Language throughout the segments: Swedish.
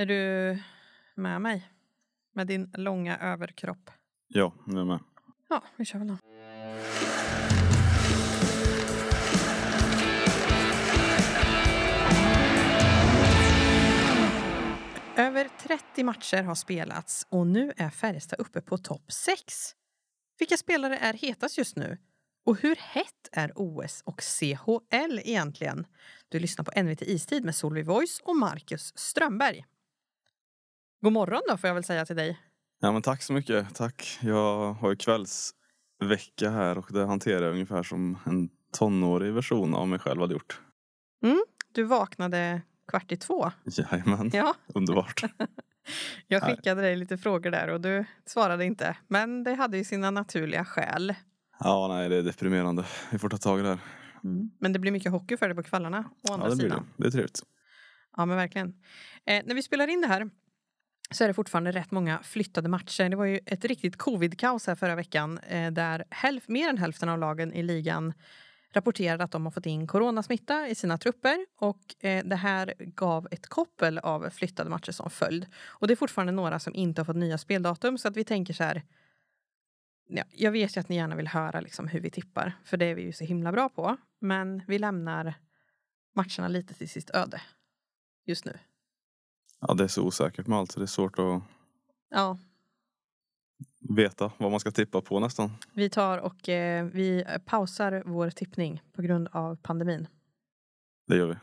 Är du med mig? Med din långa överkropp? Ja, nu är med. Ja, vi kör väl då. Över 30 matcher har spelats och nu är Färjestad uppe på topp 6. Vilka spelare är hetast just nu? Och hur hett är OS och CHL egentligen? Du lyssnar på NVT Istid med Solveig Voice och Marcus Strömberg. God morgon då får jag väl säga till dig. Ja, men tack så mycket. Tack. Jag har ju kvällsvecka här och det hanterar jag ungefär som en tonårig version av mig själv hade gjort. Du vaknade kvart i två. Jajamän, Ja, underbart. jag Nej. skickade dig lite frågor där och du svarade inte. Men det hade ju sina naturliga skäl. Ja, nej, det är deprimerande. Vi får ta tag i det här. Men det blir mycket hockey för dig på kvällarna. Å andra Ja, det blir det. sidan. Det är trevligt. Ja, men verkligen. Eh, när vi spelar in det här så är det fortfarande rätt många flyttade matcher. Det var ju ett riktigt covid-kaos här förra veckan eh, där hälf- mer än hälften av lagen i ligan rapporterade att de har fått in coronasmitta i sina trupper och eh, det här gav ett koppel av flyttade matcher som följd. Och det är fortfarande några som inte har fått nya speldatum så att vi tänker så här. Ja, jag vet ju att ni gärna vill höra liksom hur vi tippar för det är vi ju så himla bra på. Men vi lämnar matcherna lite till sitt öde just nu. Ja, det är så osäkert med allt så det är svårt att Ja, veta vad man ska tippa på nästan. vi tar och eh, vi pausar vår tippning på grund av pandemin. Det gör vi.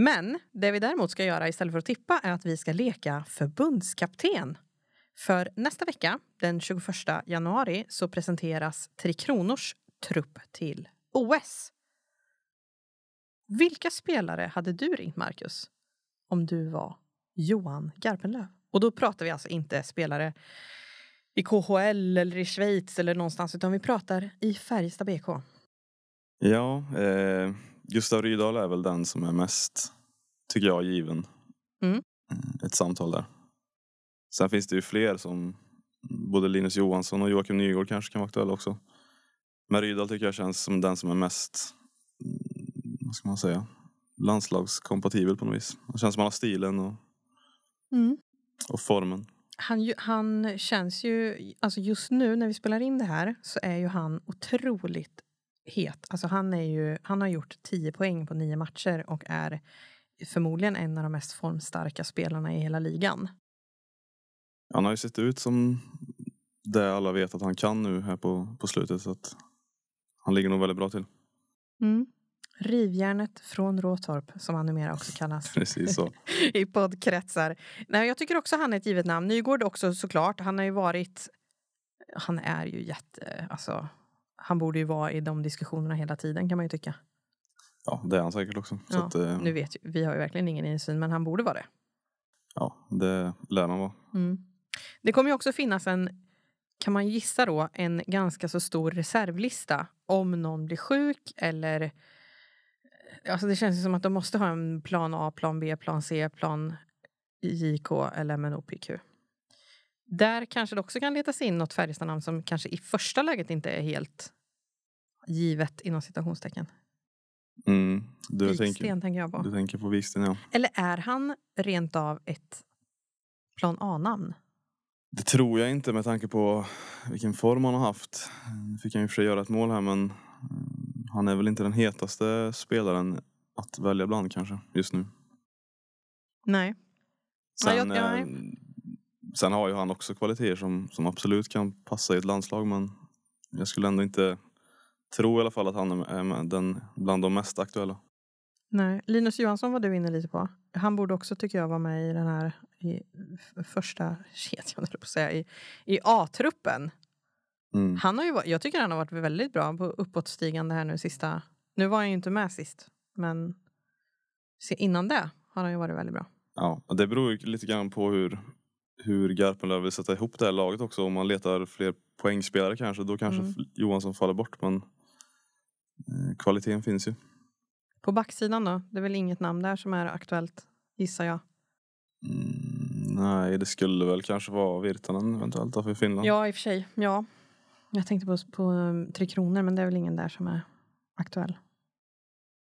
Men det vi däremot ska göra istället för att tippa är att vi ska leka förbundskapten. För nästa vecka, den 21 januari, så presenteras Tre Kronors trupp till OS. Vilka spelare hade du ringt, Marcus, om du var Johan Garpenlöv? Och då pratar vi alltså inte spelare i KHL eller i Schweiz eller någonstans, utan vi pratar i Färjestad BK. Ja, eh, Gustav Rydahl är väl den som är mest, tycker jag, given. Mm. Eh, Ett samtal där. Sen finns det ju fler som både Linus Johansson och Joakim Nygård kanske kan vara aktuella också. Men Rydahl tycker jag känns som den som är mest, mm, vad ska man säga, landslagskompatibel på något vis. Det känns som han har stilen och, och formen. Han, han känns ju, alltså just nu när vi spelar in det här så är ju han otroligt het. Alltså han, är ju, han har gjort 10 poäng på nio matcher och är förmodligen en av de mest formstarka spelarna i hela ligan. Han har ju sett ut som det alla vet att han kan nu här på, på slutet. Så att han ligger nog väldigt bra till. Rivjärnet från Råtorp som han numera också kallas Precis så. i poddkretsar. Nej, jag tycker också han är ett givet namn. Nygård också såklart. Han har ju varit... Han är ju jätte... Alltså, han borde ju vara i de diskussionerna hela tiden kan man ju tycka. Ja, det är han säkert också. Så Ja, att, eh, Nu vet ju, vi har ju verkligen ingen insyn, men han borde vara det. ja, det lär man vara. Mm. Det kommer ju också finnas en, kan man gissa då, en ganska så stor reservlista om någon blir sjuk eller Alltså det känns som att de måste ha en plan A, plan B, plan C, plan JK eller MNOPQ. Där kanske det också kan letas in något Färjestadnamn som kanske i första läget inte är helt givet inom citationstecken. Mm. Du, Viksten tänker, tänker jag på. du tänker på Viksten, ja. Eller är han rent av ett plan A-namn? Det tror jag inte med tanke på vilken form han har haft. Nu fick han ju för sig göra ett mål här men mm, han är väl inte den hetaste spelaren att välja bland kanske just nu. Nej. Ja, Sen, jag- eh, sen har ju han också kvaliteter som, som absolut kan passa i ett landslag men jag skulle ändå inte tro i alla fall att han är den, bland de mest aktuella. Nej. Linus Johansson var du inne lite på. Han borde också tycker jag vara med i den här i första kedjan, på säga, i, i A-truppen. Mm. Han har ju, jag tycker han har varit väldigt bra på uppåtstigande här nu sista. Nu var han ju inte med sist, men innan det har han ju varit väldigt bra. Ja, det beror ju lite grann på hur, hur Garpenlöv vill sätta ihop det här laget också. Om man letar fler poängspelare kanske, då kanske Mm. Johansson faller bort. Men eh, kvaliteten finns ju. På backsidan då? Det är väl inget namn där som är aktuellt, gissar jag. Mm, nej, det skulle väl kanske vara Virtanen eventuellt för Finland. Ja, i och för sig. Ja. Jag tänkte på, på um, Tre Kronor, men det är väl ingen där som är aktuell.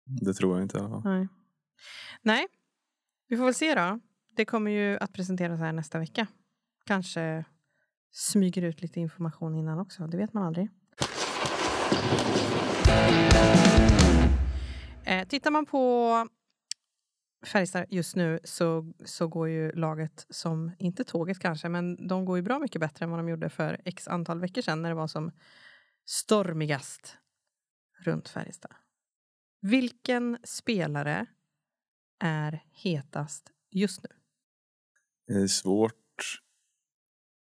Det tror jag inte fall. Nej. Nej, vi får väl se då. det kommer ju att presenteras här nästa vecka. Kanske smyger ut lite information innan också, det vet man aldrig. Eh, tittar man på Färjestad just nu så, så går ju laget som, inte tåget kanske, men de går ju bra mycket bättre än vad de gjorde för x antal veckor sedan när det var som stormigast runt Färjestad. Vilken spelare är hetast just nu? Det är svårt.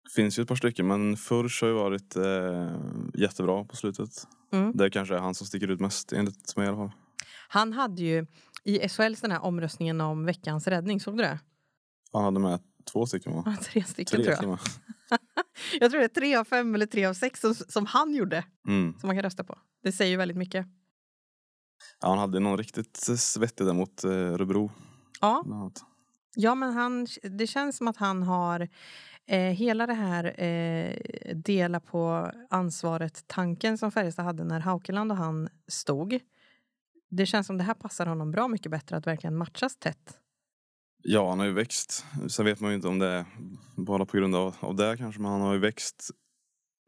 Det finns ju ett par stycken men Furs har ju varit eh, jättebra på slutet. Mm. Det kanske är han som sticker ut mest enligt mig i alla fall. Han hade ju i SHLs den här omröstningen om veckans räddning, såg du det? Han hade med två stycken va? Ja, Tre stycken Tre tror jag. Jag tror det är tre av fem eller tre av sex som, som han gjorde, Mm. som man kan rösta på. Det säger ju väldigt mycket. Ja, han hade någon riktigt svettig där mot eh, Örebro. Ja, ja men han, det känns som att han har eh, hela det här eh, dela på ansvaret-tanken som Färjestad hade när Haukeland och han stod. Det känns som det här passar honom bra mycket bättre att verkligen matchas tätt. Ja, han har ju växt. Sen vet man ju inte om det är bara på grund av, av det kanske, men han har ju växt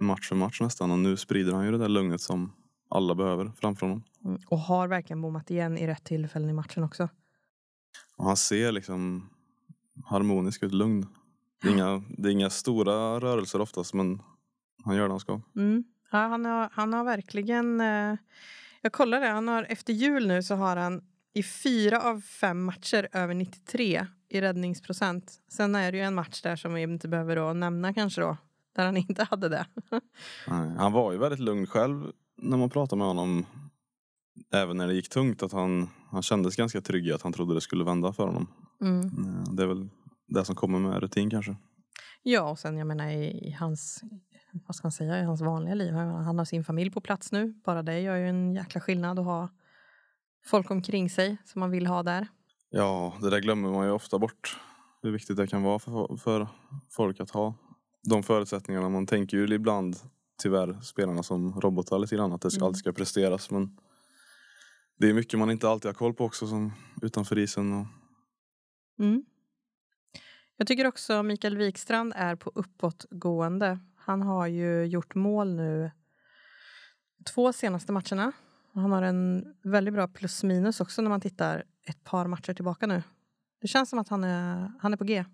match för match nästan och nu sprider han ju det där lugnet som alla behöver framför honom. Mm. Och har verkligen bommat igen i rätt tillfällen i matchen också. Och han ser liksom harmonisk ut, lugn. Det är, inga, det är inga stora rörelser oftast men han gör det han ska. Mm. Ja, han, har, han har verkligen... Eh, jag kollade, han har, efter jul nu så har han i fyra av fem matcher över 93 i räddningsprocent. Sen är det ju en match där som vi inte behöver då nämna kanske då, där han inte hade det. Nej, Han var ju väldigt lugn själv när man pratade med honom. Även när det gick tungt att han, han kändes ganska trygg i att han trodde det skulle vända för honom. Mm. Eh, Det är väl det som kommer med rutin kanske. Ja, och sen jag menar i, i hans, vad ska man säga, i hans vanliga liv. Han har sin familj på plats nu. Bara det gör ju en jäkla skillnad att ha folk omkring sig som man vill ha där. Ja, det där glömmer man ju ofta bort. Hur viktigt det kan vara för, för folk att ha de förutsättningarna. Man tänker ju ibland tyvärr spelarna som robotar lite grann. Att det ska, Mm. alltid ska presteras. Men det är mycket man inte alltid har koll på också som utanför isen. Och, Mm. Jag tycker också Mikael Wikstrand är på uppåtgående. Han har ju gjort mål nu två senaste matcherna. Han har en väldigt bra plus minus också när man tittar ett par matcher tillbaka nu. Det känns som att han är, han är på G.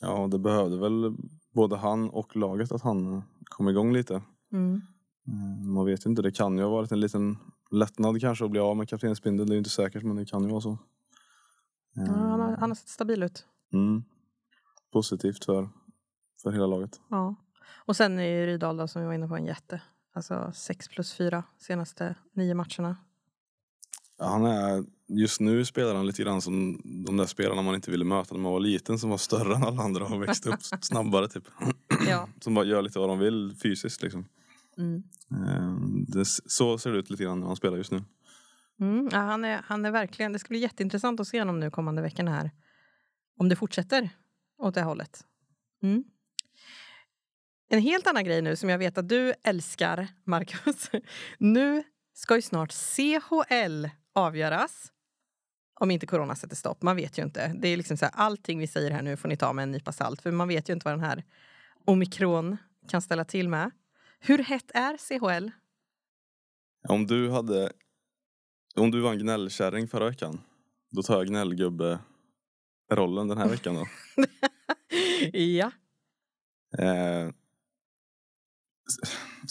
ja, det behövde väl både han och laget att han kom igång lite. Mm. Eh, Man vet ju inte, det kan ju ha varit en liten lättnad kanske att bli av med kaptensbindeln. Det är ju inte säkert men det kan ju vara så. Ja, han, har, han har sett stabil ut. Mm. Positivt för, för hela laget. Ja. Och sen är Rydahl då, som vi var inne på en jätte. Alltså 6 plus 4 senaste nio matcherna. Ja, Han är, just nu spelar han lite grann som de där spelarna man inte ville möta när man var liten som var större än alla andra och växte upp snabbare typ. Ja. Som bara gör lite vad de vill fysiskt liksom. Mm. Eh, Det, så ser det ut lite grann när han spelar just nu. Mm, ja, han, är, han är verkligen, det ska bli jätteintressant att se honom nu kommande veckorna här. Om det fortsätter åt det hållet. Mm. En helt annan grej nu som jag vet att du älskar, Marcus. Nu ska ju snart CHL avgöras. Om inte corona sätter stopp. Man vet ju inte. Det är liksom så här, allting vi säger här nu får ni ta med en nypa salt. För man vet ju inte vad den här omikron kan ställa till med. Hur hett är CHL? Om du hade Om du var en gnällkärring förra veckan Då tar jag gnällgubbe rollen den här veckan då. ja. Eh,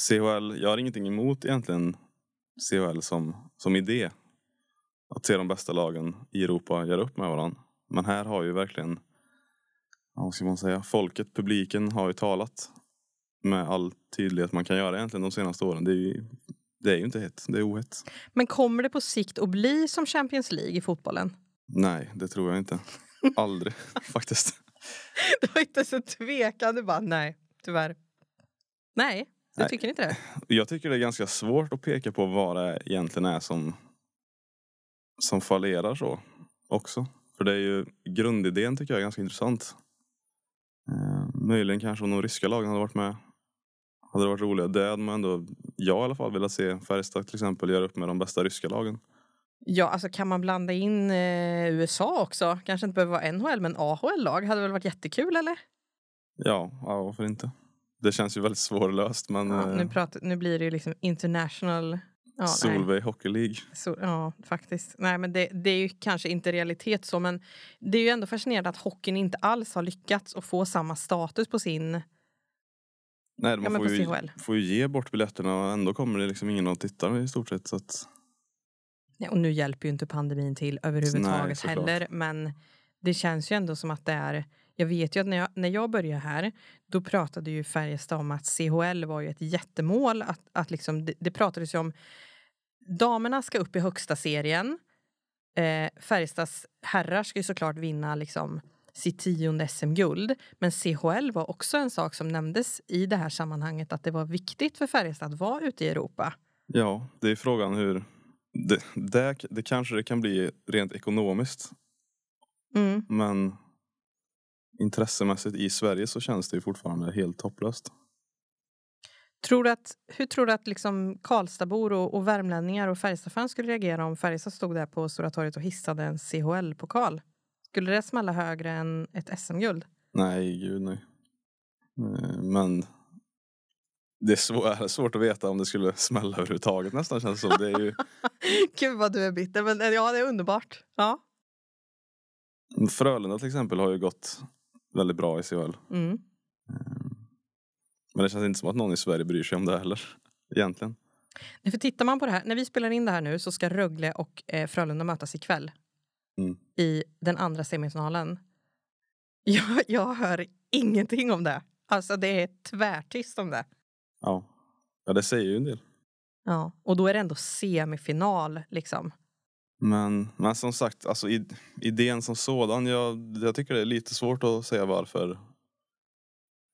CHL, jag har ingenting emot egentligen CHL som, som idé. Att se de bästa lagen i Europa göra upp med varandra. Men här har ju verkligen, vad ska man säga, folket, publiken har ju talat med all tydlighet man kan göra egentligen de senaste åren. Det är ju, det är ju inte hett, det är ohett. Men kommer det på sikt att bli som Champions League i fotbollen? Nej, det tror jag inte. Aldrig faktiskt. Det var inte ens en tvekan. Du bara, nej, tyvärr. Nej, du Nej. tycker inte det? Jag tycker det är ganska svårt att peka på vad det egentligen är som, som fallerar så också. För det är ju grundidén tycker jag är ganska intressant. Eh, möjligen kanske om de ryska lagen hade varit med. Hade det varit roligare. Det hade man ändå, jag i alla fall velat se Färjestad till exempel göra upp med de bästa ryska lagen. Ja, alltså kan man blanda in eh, USA också? Kanske inte behöver vara NHL, men AHL-lag hade väl varit jättekul, eller? Ja, ja, varför inte? Det känns ju väldigt svårlöst men Ja, nu, eh, pratar, nu blir det ju liksom international... Ja, nej. Solveig Hockey League. Så, ja, faktiskt. Nej, men det, det är ju kanske inte realitet så, men det är ju ändå fascinerande att hockeyn inte alls har lyckats att få samma status på sin... Nej, man på får, ju, CHL. får ju ge bort biljetterna och ändå kommer det liksom ingen att titta i stort sett. Så att, Ja, och nu hjälper ju inte pandemin till överhuvudtaget Nej, heller, men det känns ju ändå som att det är... Jag vet ju att när jag, när jag började här, då pratade ju Färjestad om att CHL var ju ett jättemål. Att, att liksom, det, det pratades ju om damerna ska upp i högsta serien. Eh, Färjestads herrar ska ju såklart vinna liksom sitt tionde SM-guld. Men CHL var också en sak som nämndes i det här sammanhanget att det var viktigt för Färjestad att vara ute i Europa. ja, det är frågan hur... Det, det, det kanske det kan bli rent ekonomiskt Mm. men intressemässigt i Sverige så känns det ju fortfarande helt hopplöst. Tror du att, hur tror du att liksom Karlstadbor och, och värmlänningar och Färjestadfans skulle reagera om Färjestad stod där på Stora torget och hissade en CHL-pokal? Skulle det smälla högre än ett SM-guld? Nej, gud nej. Eh, Men det är svår, svårt att veta om det skulle smälla överhuvudtaget nästan känns det som. Det är ju, Gud vad du är bitter, men eh, ja det är underbart. Ja. Frölunda till exempel har ju gått väldigt bra i CHL. Mm. Men det känns inte som att någon i Sverige bryr sig om det heller. Egentligen. Nej, För tittar man på det här, när vi spelar in det här nu så ska Rögle och eh, Frölunda mötas ikväll Mm. i den andra semifinalen. Jag, jag hör ingenting om det. Alltså det är tvärtyst om det. Ja. ja, det säger ju en del. Ja. Och då är det ändå semifinal liksom. Men, men som sagt, alltså id- idén som sådan, jag, jag tycker det är lite svårt att säga varför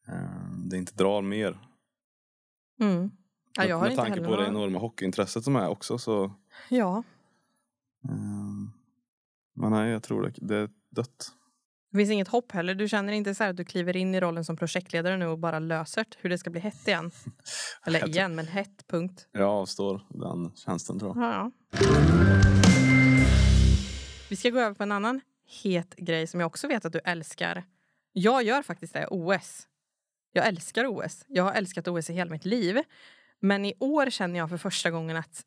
eh, det inte drar mer. Mm. Ja, jag har med inte tanke på det enorma hockeyintresset som är också så... Ja. Eh, men nej, jag tror det, det är dött. Det finns inget hopp heller. Du känner inte så här att du kliver in i rollen som projektledare nu och bara löser hur det ska bli hett igen? Eller igen, men hett, punkt. Jag avstår den tjänsten tror jag. Ja, ja. Vi ska gå över på en annan het grej som jag också vet att du älskar. Jag gör faktiskt det, OS. Jag älskar OS. Jag har älskat OS i hela mitt liv. Men i år känner jag för första gången att...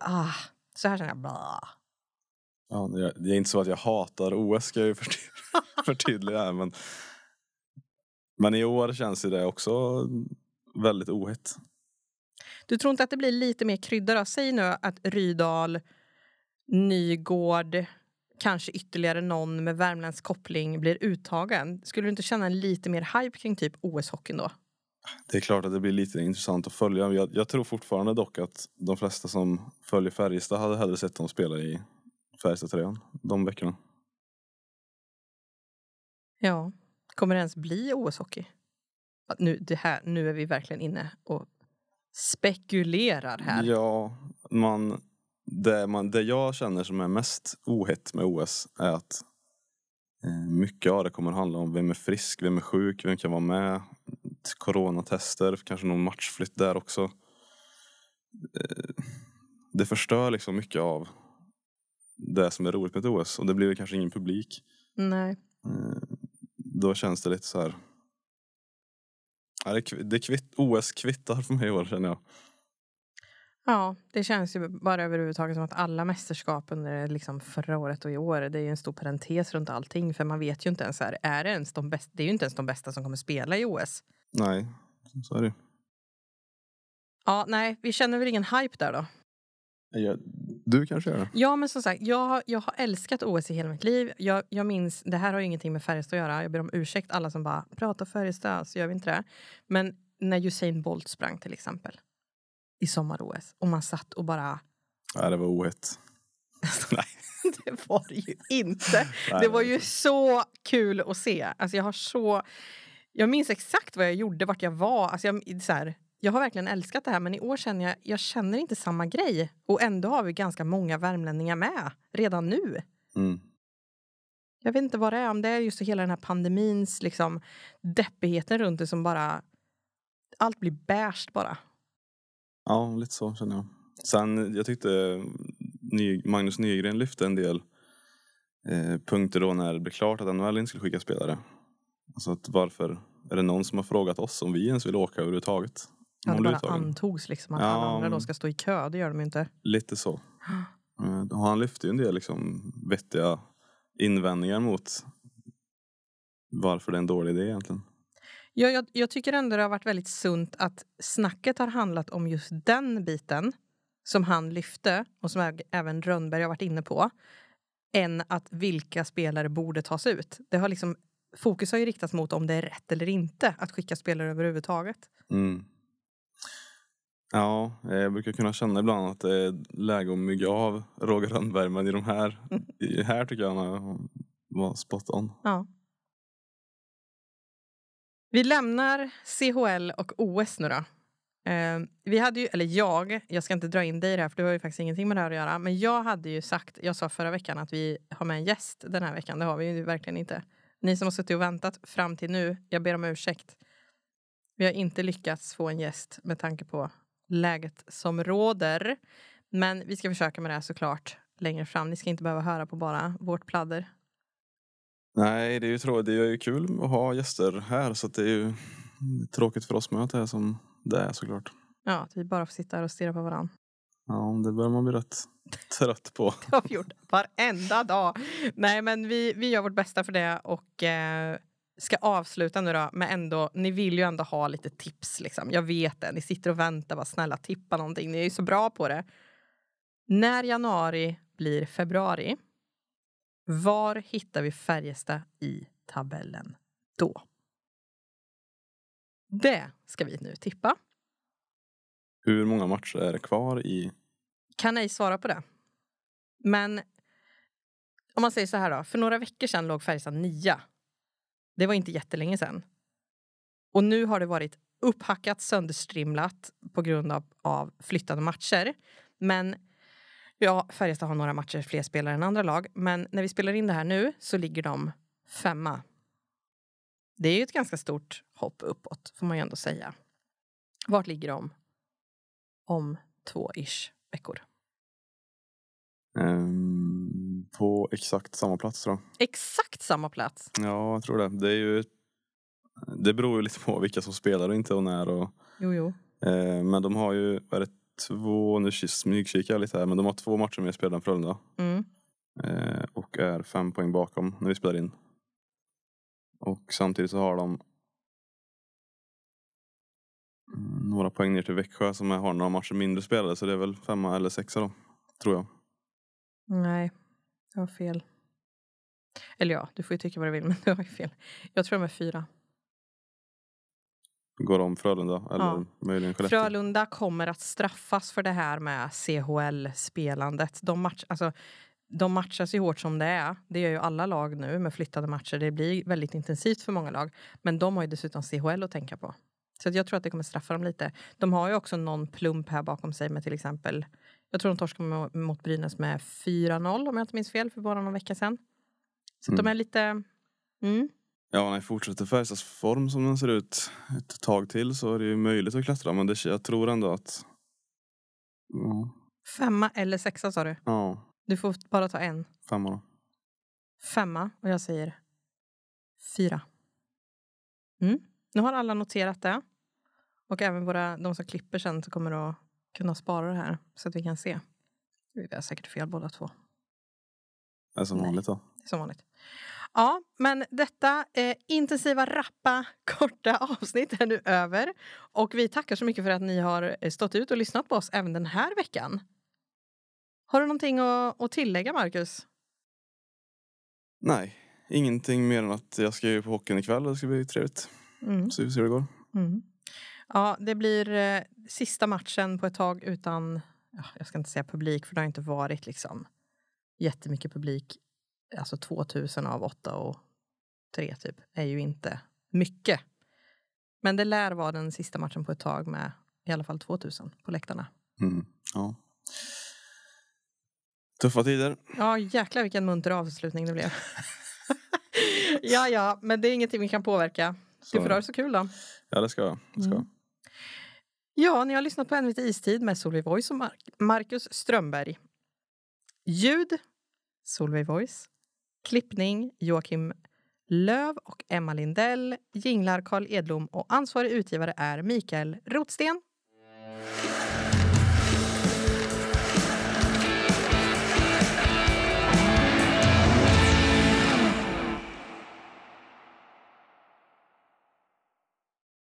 Ah, så här känner jag. Blah. Ja, det- är inte så att jag hatar OS ska jag ju förty- förtydliga men Men i år känns det också väldigt ohett. Du tror inte att det blir lite mer krydda då? Säg nu att Rydal, Nygård, kanske ytterligare någon med värmländsk koppling blir uttagen. Skulle du inte känna en lite mer hype kring typ OS-hockeyn då? Det är klart att det blir lite intressant att följa. Jag, jag tror fortfarande dock att de flesta som följer Färjestad hade hellre sett dem spela i Färjestad-tröjan de veckorna. Ja. Kommer det ens bli OS-hockey? Nu, det här, nu är vi verkligen inne och spekulerar här. Ja, man, det, man, det jag känner som är mest ohett med OS är att eh, mycket av det kommer handla om vem är frisk, vem är sjuk, vem kan vara med. Coronatester, kanske någon matchflytt där också. Eh, det förstör liksom mycket av det som är roligt med ett OS och det blir kanske ingen publik. Nej. Eh, Då känns det lite så här. Det kvitt, OS kvittar för mig i år känner jag. Ja, det känns ju bara överhuvudtaget som att alla mästerskap under liksom förra året och i år, det är ju en stor parentes runt allting. För man vet ju inte ens, här, är det, ens de bästa, det är ju inte ens de bästa som kommer spela i OS. Nej, så är det Ja, nej, vi känner väl ingen hype där då. Ja, du kanske gör det? Ja, men som sagt, jag, har- jag har älskat OS i hela mitt liv. Jag, jag minns, det här har ju ingenting med Färjestad att göra. Jag ber om ursäkt alla som bara pratar Färjestad, så gör vi inte det. Men när Usain Bolt sprang till exempel i sommar-OS och man satt och bara... Nej, det var ohett. Nej. det var det ju inte. Nej, Det var ju så kul att se. Alltså jag har så... Jag minns exakt vad jag gjorde, vart jag var. Alltså jag, så här, jag har verkligen älskat det här men i år känner jag, jag känner inte samma grej. Och ändå har vi ganska många värmlänningar med redan nu. Mm. Jag vet inte vad det är, om det är just hela den här pandemins liksom, deppigheten runt det som bara... Allt blir beige bara. Ja, lite så känner jag. Sen, jag tyckte Ny, Magnus Nygren lyfte en del eh, punkter då när det blev klart att NHL inte skulle skicka spelare. Alltså att varför är det någon som har frågat oss om vi ens vill åka överhuvudtaget? Ja, Om det blir bara uttagen. antogs liksom att Ja, alla andra då ska stå i kö. Det gör de inte. Lite så. Eh, och han lyfte ju en del liksom vettiga invändningar mot varför det är en dålig idé egentligen. Ja, jag, jag tycker ändå det har varit väldigt sunt att snacket har handlat om just den biten som han lyfte och som även Rönnberg har varit inne på än att vilka spelare borde tas ut. Det har liksom, fokus har ju riktats mot om det är rätt eller inte att skicka spelare överhuvudtaget. Mm. Ja, jag brukar kunna känna ibland att det är läge att mygga av Roger Rönnberg men i de här, i här tycker jag han var spot on. Ja. Vi lämnar CHL och OS nu då. Eh, vi hade ju, eller jag, jag ska inte dra in dig i det här för det har ju faktiskt ingenting med det här att göra. Men jag hade ju sagt, jag sa förra veckan att vi har med en gäst den här veckan. Det har vi ju verkligen inte. Ni som har suttit och väntat fram till nu, jag ber om ursäkt. Vi har inte lyckats få en gäst med tanke på läget som råder. Men vi ska försöka med det här såklart längre fram. Ni ska inte behöva höra på bara vårt pladder. Nej, det är ju tråkigt. Det är ju kul att ha gäster här så det är ju tråkigt för oss med att det är som det är såklart. Ja, att vi bara får sitta här och stirra på varandra. Ja, det börjar man bli rätt trött på. Det har vi gjort varenda dag. Nej, men vi, vi gör vårt bästa för det och eh, ska avsluta nu då. Men ändå, ni vill ju ändå ha lite tips. Liksom. Jag vet det. Ni sitter och väntar. Bara snälla tippa någonting. Ni är ju så bra på det. När januari blir februari, var hittar vi Färjestad i tabellen då? Det ska vi nu tippa. Hur många matcher är det kvar i... kan ej svara på det. Men om man säger så här då. För några veckor sedan låg Färjestad nia. Det var inte jättelänge sedan. Och nu har det varit upphackat, sönderstrimlat på grund av, av flyttade matcher. Men ja, Färjestad har några matcher fler spelare än andra lag. Men när vi spelar in det här nu så ligger de femma. Det är ju ett ganska stort hopp uppåt, får man ju ändå säga. Vart ligger de om två ish veckor? ehm, på exakt samma plats jag. Exakt samma plats. Ja, jag tror det. Det är ju... Det beror ju lite på vilka som spelar och inte och när och... Jo, jo. Eh, men de har ju, vad är det, två, nu smygkikar jag lite här, men de har två matcher mer spelade än Frölunda. Mm. Eh, och är fem poäng bakom när vi spelar in. Och samtidigt så har de mm, några poäng ner till Växjö som är- har några matcher mindre spelade så det är väl femma eller sexa då, tror jag. Nej, jag har fel. Eller ja, du får ju tycka vad du vill, men du har ju fel. Jag tror de är fyra. Går de Frölunda eller Ja. möjligen Skellefteå. Frölunda kommer att straffas för det här med CHL-spelandet. De, match, alltså, de matchas ju hårt som det är. Det gör ju alla lag nu med flyttade matcher. Det blir väldigt intensivt för många lag. Men de har ju dessutom CHL att tänka på. Så jag tror att det kommer straffa dem lite. De har ju också någon plump här bakom sig med till exempel jag tror de torskade mot- Brynäs med 4-0 om jag inte minns fel för bara någon vecka sedan. Så att de Mm. är lite... Mm. Ja, när fortsätter Färjestads form som den ser ut ett tag till så är det ju möjligt att klättra men det, jag tror ändå att... Ja, Femma eller sexa sa du. ja Du får bara ta en. femma då. Femma och jag säger fyra. Mm. Nu har alla noterat det. Och även våra, de som klipper sen så kommer att kunna spara det här så att vi kan se. Vi har säkert fel båda två. Det är som Nej. vanligt då. Som vanligt. Ja, men detta eh, intensiva, rappa, korta avsnitt är nu över. Och vi tackar så mycket för att ni har eh, stått ut och lyssnat på oss även den här veckan. Har du någonting att, att tillägga, Marcus? Nej, ingenting mer än att jag ska ju på hockeyn ikväll och det ska bli trevligt. Mm. Så vi får se hur det går. Mm. Ja, det blir eh, sista matchen på ett tag utan, ja, jag ska inte säga publik för det har inte varit liksom jättemycket publik. Alltså 2000 av 8 och 3 typ är ju inte mycket. Men det lär vara den sista matchen på ett tag med i alla fall 2000 på läktarna. Mm. Ja. Tuffa tider. Ja, jäklar vilken munter avslutning det blev. ja, ja, men det är ingenting vi kan påverka. Så, Du får ha det så kul då. Ja, det ska jag. Det ska. Mm. Ja, ni har lyssnat på NVT Istid med Solveig Voice och Mar- Marcus Strömberg. Ljud Solveig Voice. Klippning Joakim Löv och Emma Lindell. Jinglar Carl Edlom och ansvarig utgivare är Mikael Rotsten.